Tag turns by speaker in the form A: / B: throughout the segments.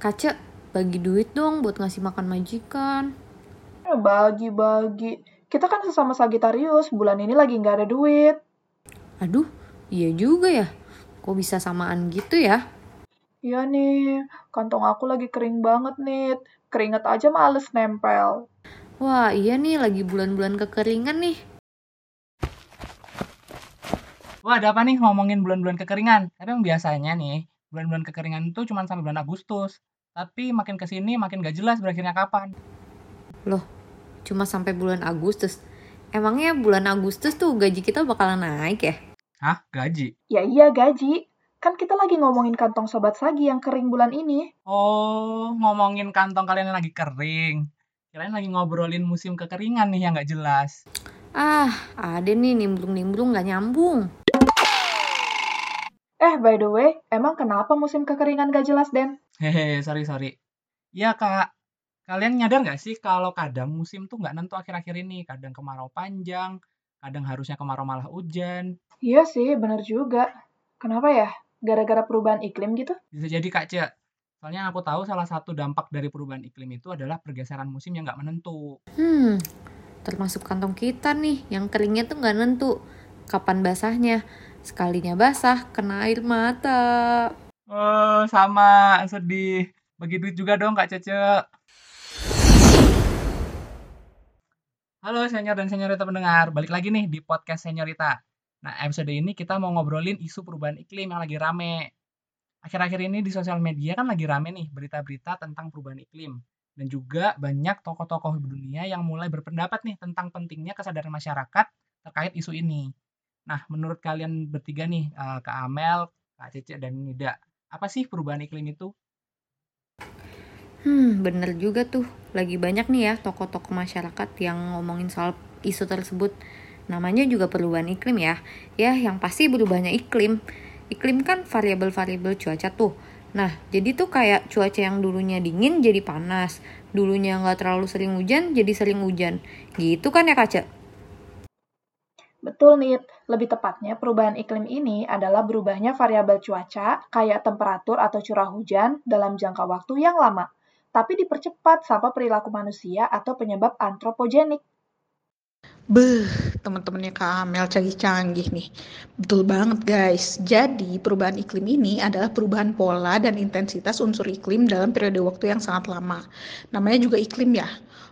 A: Kaca, bagi duit dong buat ngasih makan majikan.
B: Eh, bagi-bagi. Kita kan sesama Sagitarius, bulan ini lagi nggak ada duit.
A: Aduh, iya juga ya. Kok bisa samaan gitu ya?
B: Iya nih, kantong aku lagi kering banget nih. Keringet aja males nempel.
A: Wah, iya nih lagi bulan-bulan kekeringan nih.
C: Wah, ada apa nih ngomongin bulan-bulan kekeringan? Tapi yang biasanya nih, bulan-bulan kekeringan itu cuma sampai bulan Agustus. Tapi makin ke sini makin gak jelas berakhirnya kapan.
A: Loh, cuma sampai bulan Agustus. Emangnya bulan Agustus tuh gaji kita bakalan naik ya?
C: Hah? Gaji?
B: Ya iya gaji. Kan kita lagi ngomongin kantong sobat Sagi yang kering bulan ini.
C: Oh, ngomongin kantong kalian yang lagi kering. Kalian lagi ngobrolin musim kekeringan nih yang gak jelas.
A: Ah, ada nih nimbrung-nimbrung gak nyambung.
B: Eh, by the way, emang kenapa musim kekeringan gak jelas, Den?
C: Hehe, sorry, sorry. Ya, Kak. Kalian nyadar nggak sih kalau kadang musim tuh nggak nentu akhir-akhir ini? Kadang kemarau panjang, kadang harusnya kemarau malah hujan.
B: Iya sih, bener juga. Kenapa ya? Gara-gara perubahan iklim gitu?
C: Bisa jadi, Kak Cek. Soalnya aku tahu salah satu dampak dari perubahan iklim itu adalah pergeseran musim yang nggak menentu.
A: Hmm, termasuk kantong kita nih, yang keringnya tuh nggak nentu. Kapan basahnya? Sekalinya basah, kena air mata.
C: Oh, sama. Sedih. Bagi duit juga dong, Kak Cece. Halo senior dan seniorita pendengar, balik lagi nih di podcast seniorita. Nah, episode ini kita mau ngobrolin isu perubahan iklim yang lagi rame. Akhir-akhir ini di sosial media kan lagi rame nih berita-berita tentang perubahan iklim. Dan juga banyak tokoh-tokoh dunia yang mulai berpendapat nih tentang pentingnya kesadaran masyarakat terkait isu ini. Nah, menurut kalian bertiga nih, eh, Kak Amel, Kak Cece, dan Nida, apa sih perubahan iklim itu?
A: Hmm, bener juga tuh. Lagi banyak nih ya tokoh-tokoh masyarakat yang ngomongin soal isu tersebut. Namanya juga perubahan iklim ya. Ya, yang pasti berubahnya iklim. Iklim kan variabel-variabel cuaca tuh. Nah, jadi tuh kayak cuaca yang dulunya dingin jadi panas. Dulunya nggak terlalu sering hujan jadi sering hujan. Gitu kan ya Kaca?
B: Betul, Nit. Lebih tepatnya, perubahan iklim ini adalah berubahnya variabel cuaca, kayak temperatur atau curah hujan, dalam jangka waktu yang lama, tapi dipercepat sama perilaku manusia atau penyebab antropogenik.
D: Beh, teman-temannya Kak Amel canggih-canggih nih. Betul banget guys. Jadi perubahan iklim ini adalah perubahan pola dan intensitas unsur iklim dalam periode waktu yang sangat lama. Namanya juga iklim ya.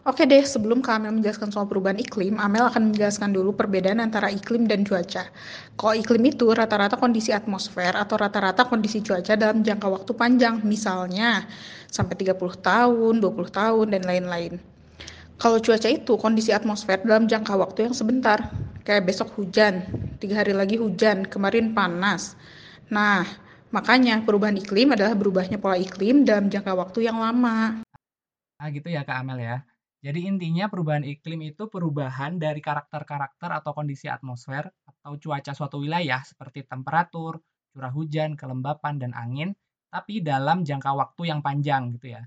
D: Oke deh, sebelum Kak Amel menjelaskan soal perubahan iklim, Amel akan menjelaskan dulu perbedaan antara iklim dan cuaca. Kalau iklim itu rata-rata kondisi atmosfer atau rata-rata kondisi cuaca dalam jangka waktu panjang, misalnya sampai 30 tahun, 20 tahun, dan lain-lain. Kalau cuaca itu kondisi atmosfer dalam jangka waktu yang sebentar, kayak besok hujan, tiga hari lagi hujan, kemarin panas. Nah, makanya perubahan iklim adalah berubahnya pola iklim dalam jangka waktu yang lama.
C: Ah gitu ya Kak Amel ya. Jadi intinya perubahan iklim itu perubahan dari karakter-karakter atau kondisi atmosfer atau cuaca suatu wilayah seperti temperatur, curah hujan, kelembapan, dan angin, tapi dalam jangka waktu yang panjang gitu ya.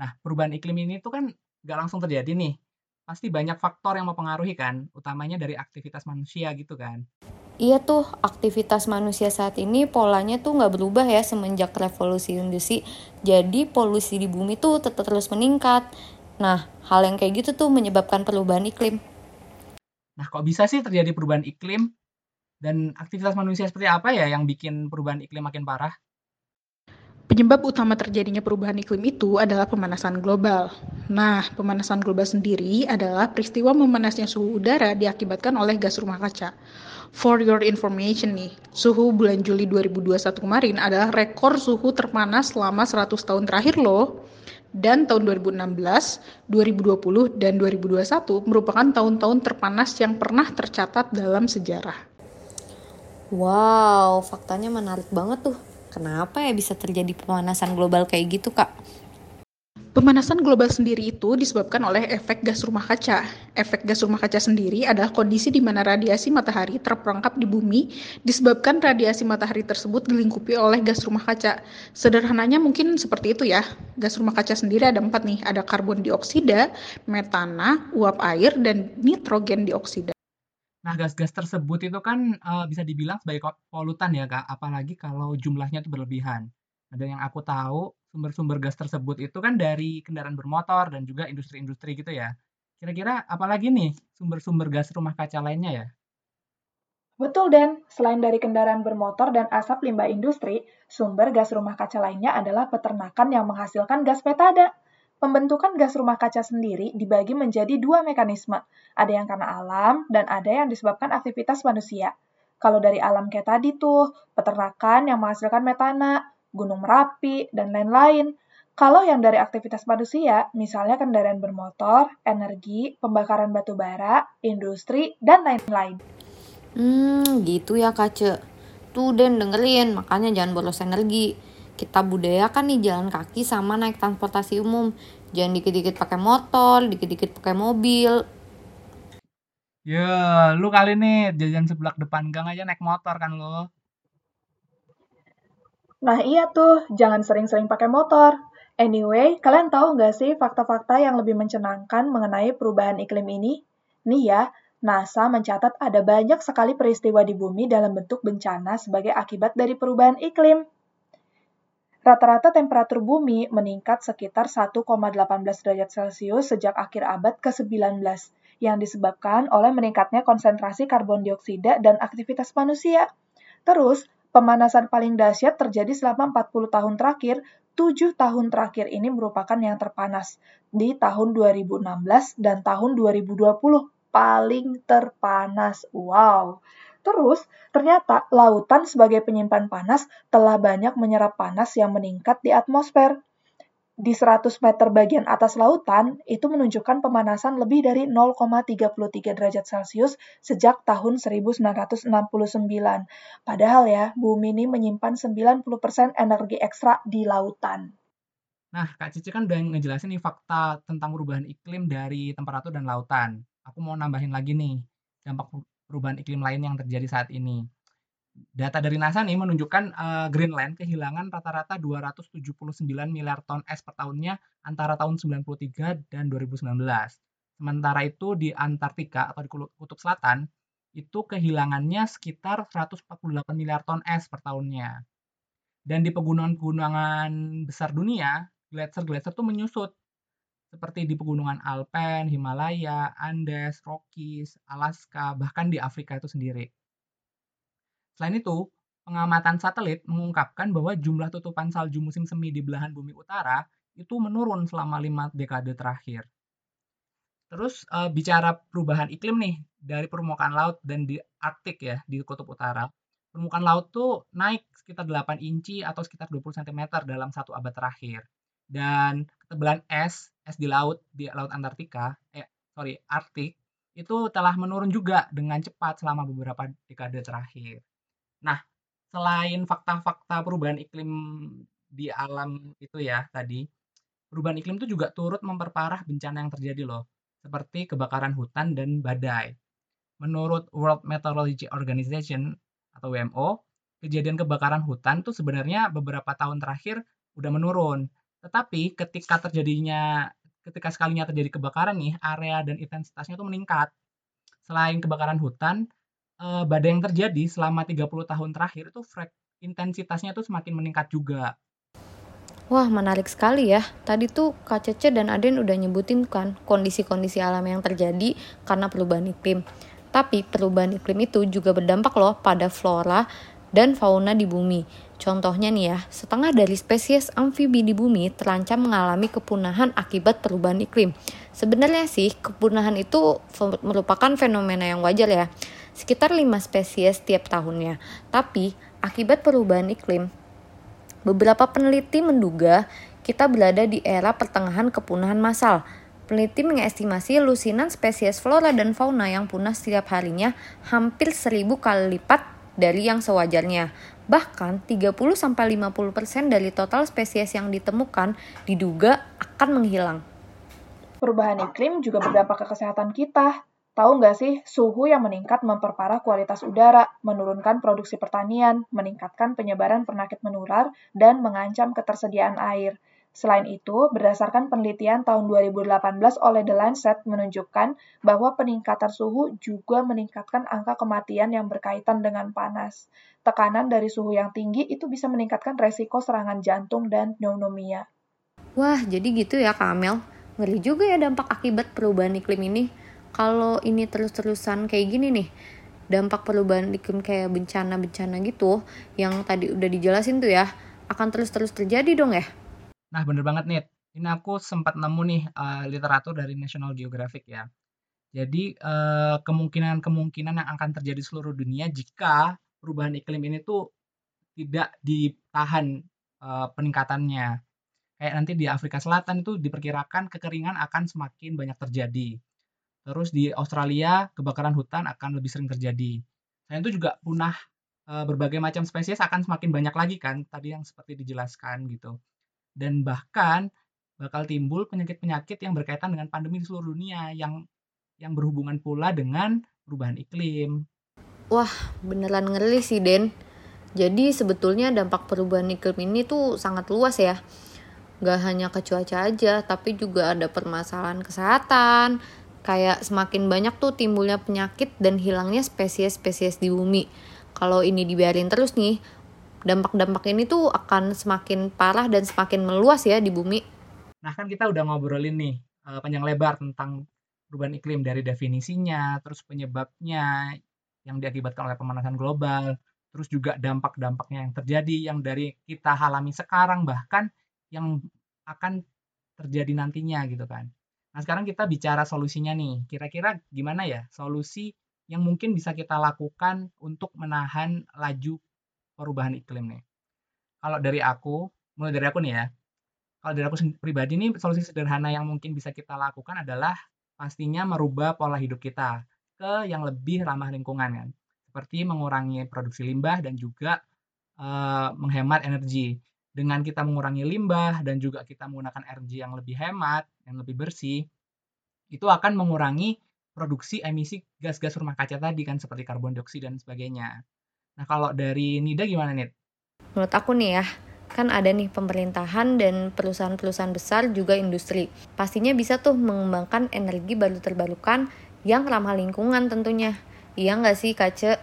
C: Nah, perubahan iklim ini tuh kan nggak langsung terjadi nih. Pasti banyak faktor yang mempengaruhi kan, utamanya dari aktivitas manusia gitu kan.
A: Iya tuh, aktivitas manusia saat ini polanya tuh nggak berubah ya semenjak revolusi industri. Jadi polusi di bumi tuh tetap terus meningkat. Nah, hal yang kayak gitu tuh menyebabkan perubahan iklim.
C: Nah, kok bisa sih terjadi perubahan iklim? Dan aktivitas manusia seperti apa ya yang bikin perubahan iklim makin parah?
D: Penyebab utama terjadinya perubahan iklim itu adalah pemanasan global. Nah, pemanasan global sendiri adalah peristiwa memanasnya suhu udara diakibatkan oleh gas rumah kaca. For your information nih, suhu bulan Juli 2021 kemarin adalah rekor suhu terpanas selama 100 tahun terakhir loh. Dan tahun 2016, 2020, dan 2021 merupakan tahun-tahun terpanas yang pernah tercatat dalam sejarah.
A: Wow, faktanya menarik banget tuh. Kenapa ya bisa terjadi pemanasan global kayak gitu, Kak?
D: Pemanasan global sendiri itu disebabkan oleh efek gas rumah kaca. Efek gas rumah kaca sendiri adalah kondisi di mana radiasi matahari terperangkap di bumi disebabkan radiasi matahari tersebut dilingkupi oleh gas rumah kaca. Sederhananya mungkin seperti itu ya. Gas rumah kaca sendiri ada empat nih, ada karbon dioksida, metana, uap air, dan nitrogen dioksida.
C: Nah, gas-gas tersebut itu kan uh, bisa dibilang sebagai polutan ya, Kak. Apalagi kalau jumlahnya itu berlebihan. Dan yang aku tahu, sumber-sumber gas tersebut itu kan dari kendaraan bermotor dan juga industri-industri gitu ya. Kira-kira apalagi nih sumber-sumber gas rumah kaca lainnya ya?
B: Betul, Dan. Selain dari kendaraan bermotor dan asap limbah industri, sumber gas rumah kaca lainnya adalah peternakan yang menghasilkan gas petada. Pembentukan gas rumah kaca sendiri dibagi menjadi dua mekanisme. Ada yang karena alam dan ada yang disebabkan aktivitas manusia. Kalau dari alam kayak tadi tuh, peternakan yang menghasilkan metana, gunung merapi, dan lain-lain. Kalau yang dari aktivitas manusia, misalnya kendaraan bermotor, energi, pembakaran batu bara, industri, dan lain-lain.
A: Hmm, gitu ya Kace. Tuh Den dengerin, makanya jangan bolos energi. Kita budayakan nih jalan kaki sama naik transportasi umum. Jangan dikit-dikit pakai motor, dikit-dikit pakai mobil.
C: Ya, lu kali nih jajan sebelah depan gang aja naik motor kan lo.
B: Nah iya tuh, jangan sering-sering pakai motor. Anyway, kalian tahu nggak sih fakta-fakta yang lebih mencenangkan mengenai perubahan iklim ini? Nih ya, NASA mencatat ada banyak sekali peristiwa di bumi dalam bentuk bencana sebagai akibat dari perubahan iklim. Rata-rata temperatur bumi meningkat sekitar 1,18 derajat Celcius sejak akhir abad ke-19, yang disebabkan oleh meningkatnya konsentrasi karbon dioksida dan aktivitas manusia. Terus, pemanasan paling dahsyat terjadi selama 40 tahun terakhir, 7 tahun terakhir ini merupakan yang terpanas, di tahun 2016 dan tahun 2020 paling terpanas. Wow. Terus, ternyata lautan sebagai penyimpan panas telah banyak menyerap panas yang meningkat di atmosfer. Di 100 meter bagian atas lautan, itu menunjukkan pemanasan lebih dari 0,33 derajat Celcius sejak tahun 1969. Padahal ya, bumi ini menyimpan 90% energi ekstra di lautan.
C: Nah, Kak Cici kan udah ngejelasin nih fakta tentang perubahan iklim dari temperatur dan lautan aku mau nambahin lagi nih dampak perubahan iklim lain yang terjadi saat ini. Data dari NASA nih menunjukkan uh, Greenland kehilangan rata-rata 279 miliar ton es per tahunnya antara tahun 93 dan 2019. Sementara itu di Antartika atau di Kutub Selatan itu kehilangannya sekitar 148 miliar ton es per tahunnya. Dan di pegunungan-pegunungan besar dunia, gletser-gletser tuh menyusut seperti di pegunungan Alpen, Himalaya, Andes, Rockies, Alaska, bahkan di Afrika itu sendiri. Selain itu, pengamatan satelit mengungkapkan bahwa jumlah tutupan salju musim semi di belahan bumi utara itu menurun selama lima dekade terakhir. Terus e, bicara perubahan iklim nih dari permukaan laut dan di Arktik ya di kutub utara, permukaan laut tuh naik sekitar 8 inci atau sekitar 20 cm dalam satu abad terakhir. Dan ketebalan es es di laut di laut Antartika, eh sorry Arktik itu telah menurun juga dengan cepat selama beberapa dekade terakhir. Nah, selain fakta-fakta perubahan iklim di alam itu ya tadi, perubahan iklim itu juga turut memperparah bencana yang terjadi loh, seperti kebakaran hutan dan badai. Menurut World Meteorology Organization atau WMO, kejadian kebakaran hutan tuh sebenarnya beberapa tahun terakhir udah menurun. Tetapi ketika terjadinya ketika sekalinya terjadi kebakaran nih, area dan intensitasnya itu meningkat. Selain kebakaran hutan, eh, badai yang terjadi selama 30 tahun terakhir itu frek intensitasnya itu semakin meningkat juga.
A: Wah, menarik sekali ya. Tadi tuh Kak Cece dan Aden udah nyebutin kan kondisi-kondisi alam yang terjadi karena perubahan iklim. Tapi perubahan iklim itu juga berdampak loh pada flora dan fauna di bumi. Contohnya nih ya, setengah dari spesies amfibi di bumi terancam mengalami kepunahan akibat perubahan iklim. Sebenarnya sih, kepunahan itu merupakan fenomena yang wajar ya, sekitar 5 spesies tiap tahunnya. Tapi, akibat perubahan iklim, beberapa peneliti menduga kita berada di era pertengahan kepunahan massal. Peneliti mengestimasi lusinan spesies flora dan fauna yang punah setiap harinya hampir seribu kali lipat dari yang sewajarnya. Bahkan 30-50% dari total spesies yang ditemukan diduga akan menghilang.
B: Perubahan iklim juga berdampak ke kesehatan kita. Tahu nggak sih, suhu yang meningkat memperparah kualitas udara, menurunkan produksi pertanian, meningkatkan penyebaran penyakit menular, dan mengancam ketersediaan air. Selain itu, berdasarkan penelitian tahun 2018 oleh The Lancet menunjukkan bahwa peningkatan suhu juga meningkatkan angka kematian yang berkaitan dengan panas. Tekanan dari suhu yang tinggi itu bisa meningkatkan resiko serangan jantung dan pneumonia.
A: Wah, jadi gitu ya Kak Amel. Ngeri juga ya dampak akibat perubahan iklim ini. Kalau ini terus-terusan kayak gini nih, dampak perubahan iklim kayak bencana-bencana gitu, yang tadi udah dijelasin tuh ya, akan terus-terus terjadi dong ya?
C: Nah, bener banget nih. Ini aku sempat nemu nih uh, literatur dari National Geographic ya. Jadi uh, kemungkinan-kemungkinan yang akan terjadi seluruh dunia jika perubahan iklim ini tuh tidak ditahan uh, peningkatannya. Kayak nanti di Afrika Selatan itu diperkirakan kekeringan akan semakin banyak terjadi. Terus di Australia kebakaran hutan akan lebih sering terjadi. Selain itu juga punah berbagai macam spesies akan semakin banyak lagi kan tadi yang seperti dijelaskan gitu dan bahkan bakal timbul penyakit-penyakit yang berkaitan dengan pandemi di seluruh dunia yang yang berhubungan pula dengan perubahan iklim.
A: Wah, beneran ngeri sih, Den. Jadi sebetulnya dampak perubahan iklim ini tuh sangat luas ya. Gak hanya ke cuaca aja, tapi juga ada permasalahan kesehatan. Kayak semakin banyak tuh timbulnya penyakit dan hilangnya spesies-spesies di bumi. Kalau ini dibiarin terus nih, dampak-dampak ini tuh akan semakin parah dan semakin meluas ya di bumi.
C: Nah kan kita udah ngobrolin nih uh, panjang lebar tentang perubahan iklim dari definisinya, terus penyebabnya yang diakibatkan oleh pemanasan global, terus juga dampak-dampaknya yang terjadi yang dari kita alami sekarang bahkan yang akan terjadi nantinya gitu kan. Nah sekarang kita bicara solusinya nih, kira-kira gimana ya solusi yang mungkin bisa kita lakukan untuk menahan laju perubahan iklim nih. Kalau dari aku, mulai dari aku nih ya. Kalau dari aku pribadi nih solusi sederhana yang mungkin bisa kita lakukan adalah pastinya merubah pola hidup kita ke yang lebih ramah lingkungan kan. Seperti mengurangi produksi limbah dan juga uh, menghemat energi. Dengan kita mengurangi limbah dan juga kita menggunakan energi yang lebih hemat, yang lebih bersih, itu akan mengurangi produksi emisi gas-gas rumah kaca tadi kan seperti karbon dioksida dan sebagainya. Nah, kalau dari Nida gimana, nih?
A: Menurut aku nih ya, kan ada nih pemerintahan dan perusahaan-perusahaan besar juga industri. Pastinya bisa tuh mengembangkan energi baru terbarukan yang ramah lingkungan tentunya. Iya nggak sih, Kace?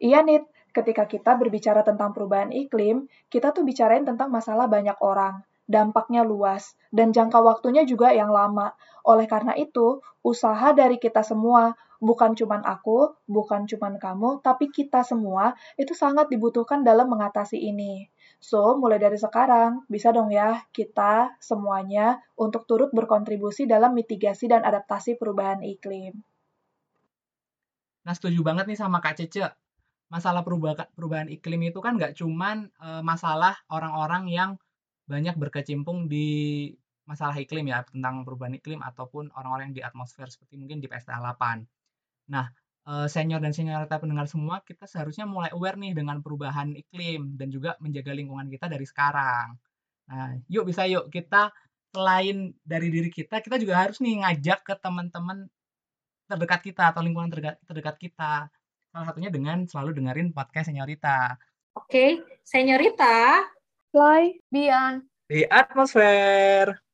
B: Iya, Nit. Ketika kita berbicara tentang perubahan iklim, kita tuh bicarain tentang masalah banyak orang, dampaknya luas, dan jangka waktunya juga yang lama. Oleh karena itu, usaha dari kita semua bukan cuma aku, bukan cuma kamu, tapi kita semua itu sangat dibutuhkan dalam mengatasi ini. So, mulai dari sekarang, bisa dong ya kita semuanya untuk turut berkontribusi dalam mitigasi dan adaptasi perubahan iklim.
C: Nah, setuju banget nih sama Kak Cece. Masalah perubahan, perubahan iklim itu kan nggak cuman e, masalah orang-orang yang banyak berkecimpung di masalah iklim ya, tentang perubahan iklim ataupun orang-orang yang di atmosfer seperti mungkin di PSTA 8. Nah, eh, senior dan senioritas pendengar semua, kita seharusnya mulai aware nih dengan perubahan iklim dan juga menjaga lingkungan kita dari sekarang. Nah, yuk bisa yuk kita selain dari diri kita, kita juga harus nih ngajak ke teman-teman terdekat kita atau lingkungan terdekat kita. Salah satunya dengan selalu dengerin podcast Seniorita.
D: Oke, okay. Seniorita.
A: Fly beyond
C: the atmosphere.